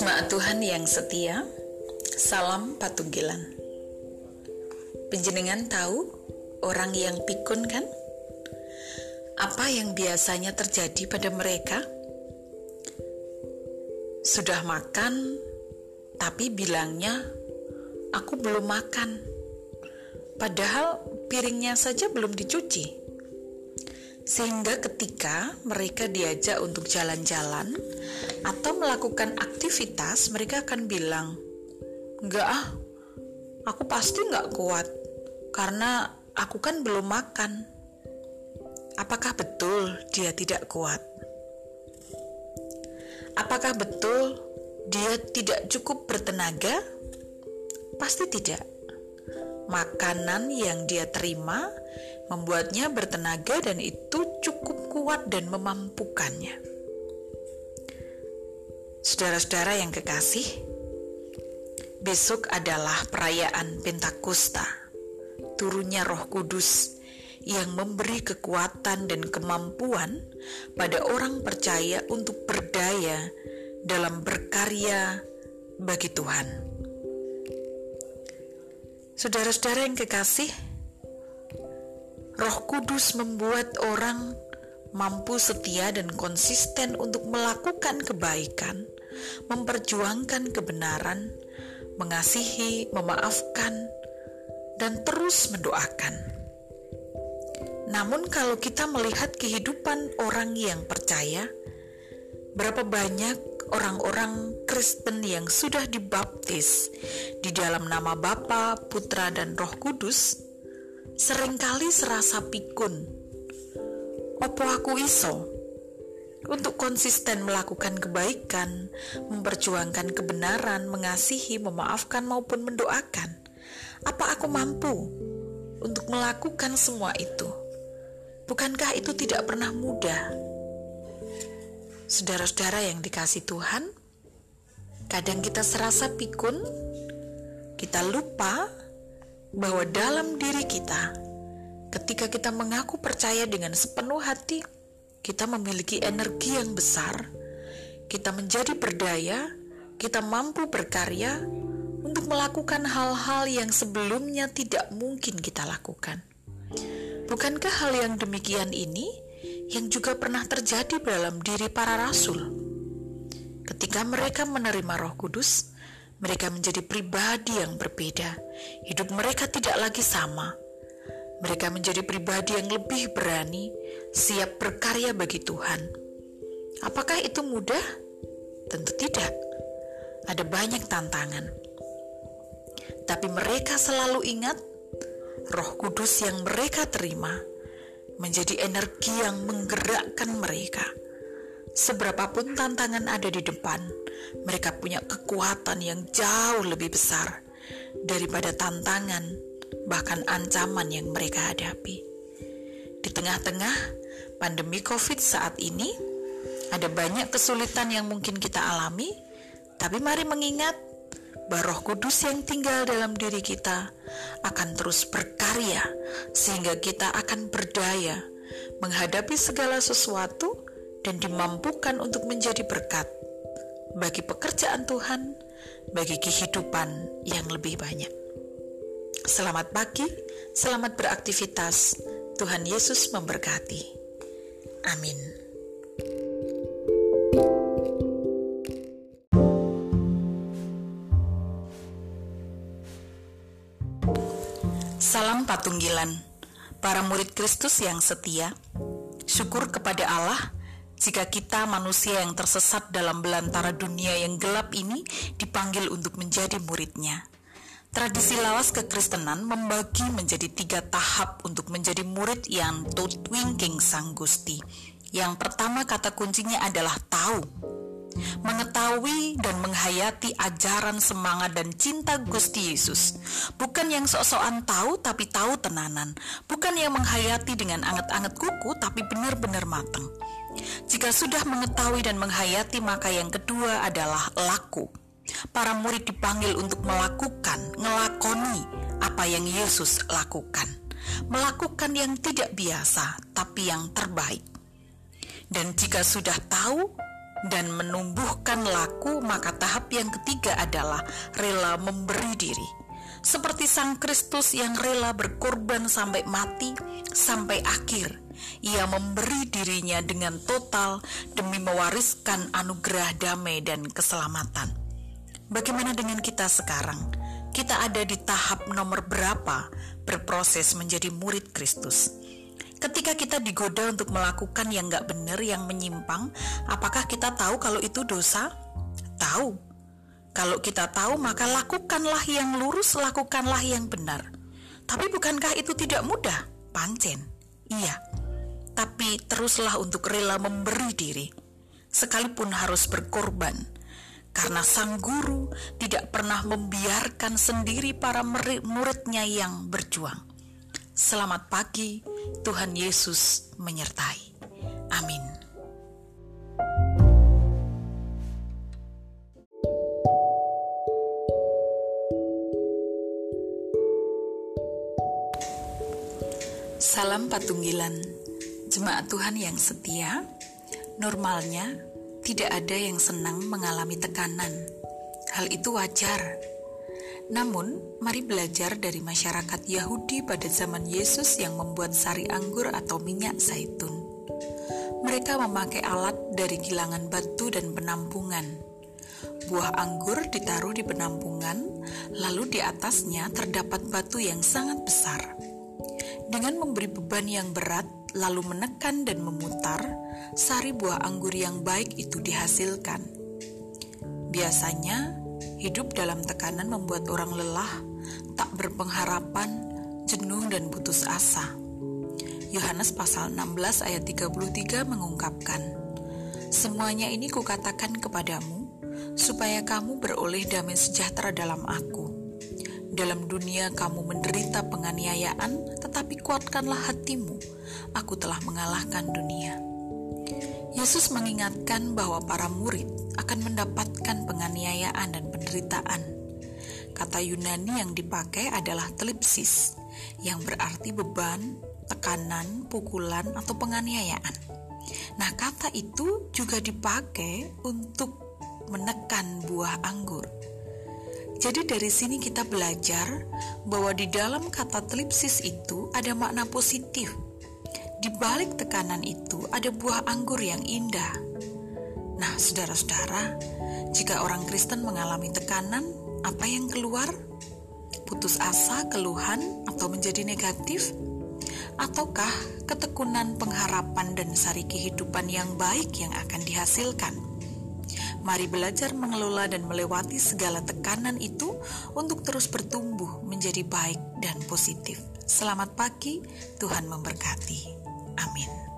Jemaat Tuhan yang setia, salam patunggilan. Penjenengan tahu orang yang pikun kan? Apa yang biasanya terjadi pada mereka? Sudah makan, tapi bilangnya, aku belum makan. Padahal piringnya saja belum dicuci. Sehingga ketika mereka diajak untuk jalan-jalan atau melakukan aktivitas, mereka akan bilang, Enggak ah, aku pasti nggak kuat karena aku kan belum makan. Apakah betul dia tidak kuat? Apakah betul dia tidak cukup bertenaga? Pasti tidak. Makanan yang dia terima membuatnya bertenaga dan itu cukup kuat dan memampukannya. Saudara-saudara yang kekasih, besok adalah perayaan Pentakosta, turunnya Roh Kudus yang memberi kekuatan dan kemampuan pada orang percaya untuk berdaya dalam berkarya bagi Tuhan. Saudara-saudara yang kekasih, Roh Kudus membuat orang mampu setia dan konsisten untuk melakukan kebaikan, memperjuangkan kebenaran, mengasihi, memaafkan, dan terus mendoakan. Namun, kalau kita melihat kehidupan orang yang percaya, berapa banyak orang-orang Kristen yang sudah dibaptis di dalam nama Bapa, Putra, dan Roh Kudus? sering kali serasa pikun. Opo aku iso? Untuk konsisten melakukan kebaikan, memperjuangkan kebenaran, mengasihi, memaafkan maupun mendoakan. Apa aku mampu untuk melakukan semua itu? Bukankah itu tidak pernah mudah? Saudara-saudara yang dikasih Tuhan, kadang kita serasa pikun, kita lupa bahwa dalam diri kita, ketika kita mengaku percaya dengan sepenuh hati, kita memiliki energi yang besar, kita menjadi berdaya, kita mampu berkarya untuk melakukan hal-hal yang sebelumnya tidak mungkin kita lakukan. Bukankah hal yang demikian ini yang juga pernah terjadi dalam diri para rasul? Ketika mereka menerima Roh Kudus, mereka menjadi pribadi yang berbeda. Hidup mereka tidak lagi sama. Mereka menjadi pribadi yang lebih berani, siap berkarya bagi Tuhan. Apakah itu mudah? Tentu tidak. Ada banyak tantangan. Tapi mereka selalu ingat Roh Kudus yang mereka terima menjadi energi yang menggerakkan mereka. Seberapapun tantangan ada di depan, mereka punya kekuatan yang jauh lebih besar daripada tantangan, bahkan ancaman yang mereka hadapi. Di tengah-tengah pandemi COVID saat ini, ada banyak kesulitan yang mungkin kita alami, tapi mari mengingat bahwa Roh Kudus yang tinggal dalam diri kita akan terus berkarya, sehingga kita akan berdaya menghadapi segala sesuatu dan dimampukan untuk menjadi berkat bagi pekerjaan Tuhan, bagi kehidupan yang lebih banyak. Selamat pagi, selamat beraktivitas. Tuhan Yesus memberkati. Amin. Salam Patunggilan, para murid Kristus yang setia. Syukur kepada Allah jika kita manusia yang tersesat dalam belantara dunia yang gelap ini dipanggil untuk menjadi muridnya. Tradisi lawas kekristenan membagi menjadi tiga tahap untuk menjadi murid yang tutwinking sang Gusti. Yang pertama kata kuncinya adalah tahu. Mengetahui dan menghayati ajaran semangat dan cinta Gusti Yesus. Bukan yang sok-sokan tahu tapi tahu tenanan. Bukan yang menghayati dengan anget-anget kuku tapi benar-benar matang jika sudah mengetahui dan menghayati, maka yang kedua adalah laku. Para murid dipanggil untuk melakukan, ngelakoni apa yang Yesus lakukan. Melakukan yang tidak biasa, tapi yang terbaik. Dan jika sudah tahu, dan menumbuhkan laku, maka tahap yang ketiga adalah rela memberi diri. Seperti Sang Kristus yang rela berkorban sampai mati, sampai akhir, ia memberi dirinya dengan total demi mewariskan anugerah damai dan keselamatan. Bagaimana dengan kita sekarang? Kita ada di tahap nomor berapa berproses menjadi murid Kristus? Ketika kita digoda untuk melakukan yang gak benar, yang menyimpang, apakah kita tahu kalau itu dosa? Tahu. Kalau kita tahu, maka lakukanlah yang lurus, lakukanlah yang benar. Tapi bukankah itu tidak mudah? Pancen. Iya. Tapi teruslah untuk rela memberi diri, sekalipun harus berkorban. Karena sang guru tidak pernah membiarkan sendiri para muridnya yang berjuang. Selamat pagi, Tuhan Yesus menyertai. Amin. Salam Patunggilan, jemaat Tuhan yang setia. Normalnya, tidak ada yang senang mengalami tekanan. Hal itu wajar namun, mari belajar dari masyarakat Yahudi pada zaman Yesus yang membuat sari anggur atau minyak zaitun. Mereka memakai alat dari kilangan batu dan penampungan. Buah anggur ditaruh di penampungan, lalu di atasnya terdapat batu yang sangat besar. Dengan memberi beban yang berat, lalu menekan dan memutar, sari buah anggur yang baik itu dihasilkan. Biasanya, Hidup dalam tekanan membuat orang lelah, tak berpengharapan, jenuh dan putus asa. Yohanes pasal 16 ayat 33 mengungkapkan, Semuanya ini kukatakan kepadamu, supaya kamu beroleh damai sejahtera dalam aku. Dalam dunia kamu menderita penganiayaan, tetapi kuatkanlah hatimu, aku telah mengalahkan dunia. Yesus mengingatkan bahwa para murid akan mendapatkan penganiayaan dan penderitaan. Kata Yunani yang dipakai adalah telipsis, yang berarti beban, tekanan, pukulan, atau penganiayaan. Nah, kata itu juga dipakai untuk menekan buah anggur. Jadi dari sini kita belajar bahwa di dalam kata telipsis itu ada makna positif di balik tekanan itu ada buah anggur yang indah. Nah, saudara-saudara, jika orang Kristen mengalami tekanan, apa yang keluar? Putus asa, keluhan, atau menjadi negatif? Ataukah ketekunan pengharapan dan sari kehidupan yang baik yang akan dihasilkan? Mari belajar mengelola dan melewati segala tekanan itu untuk terus bertumbuh menjadi baik dan positif. Selamat pagi, Tuhan memberkati. Amin.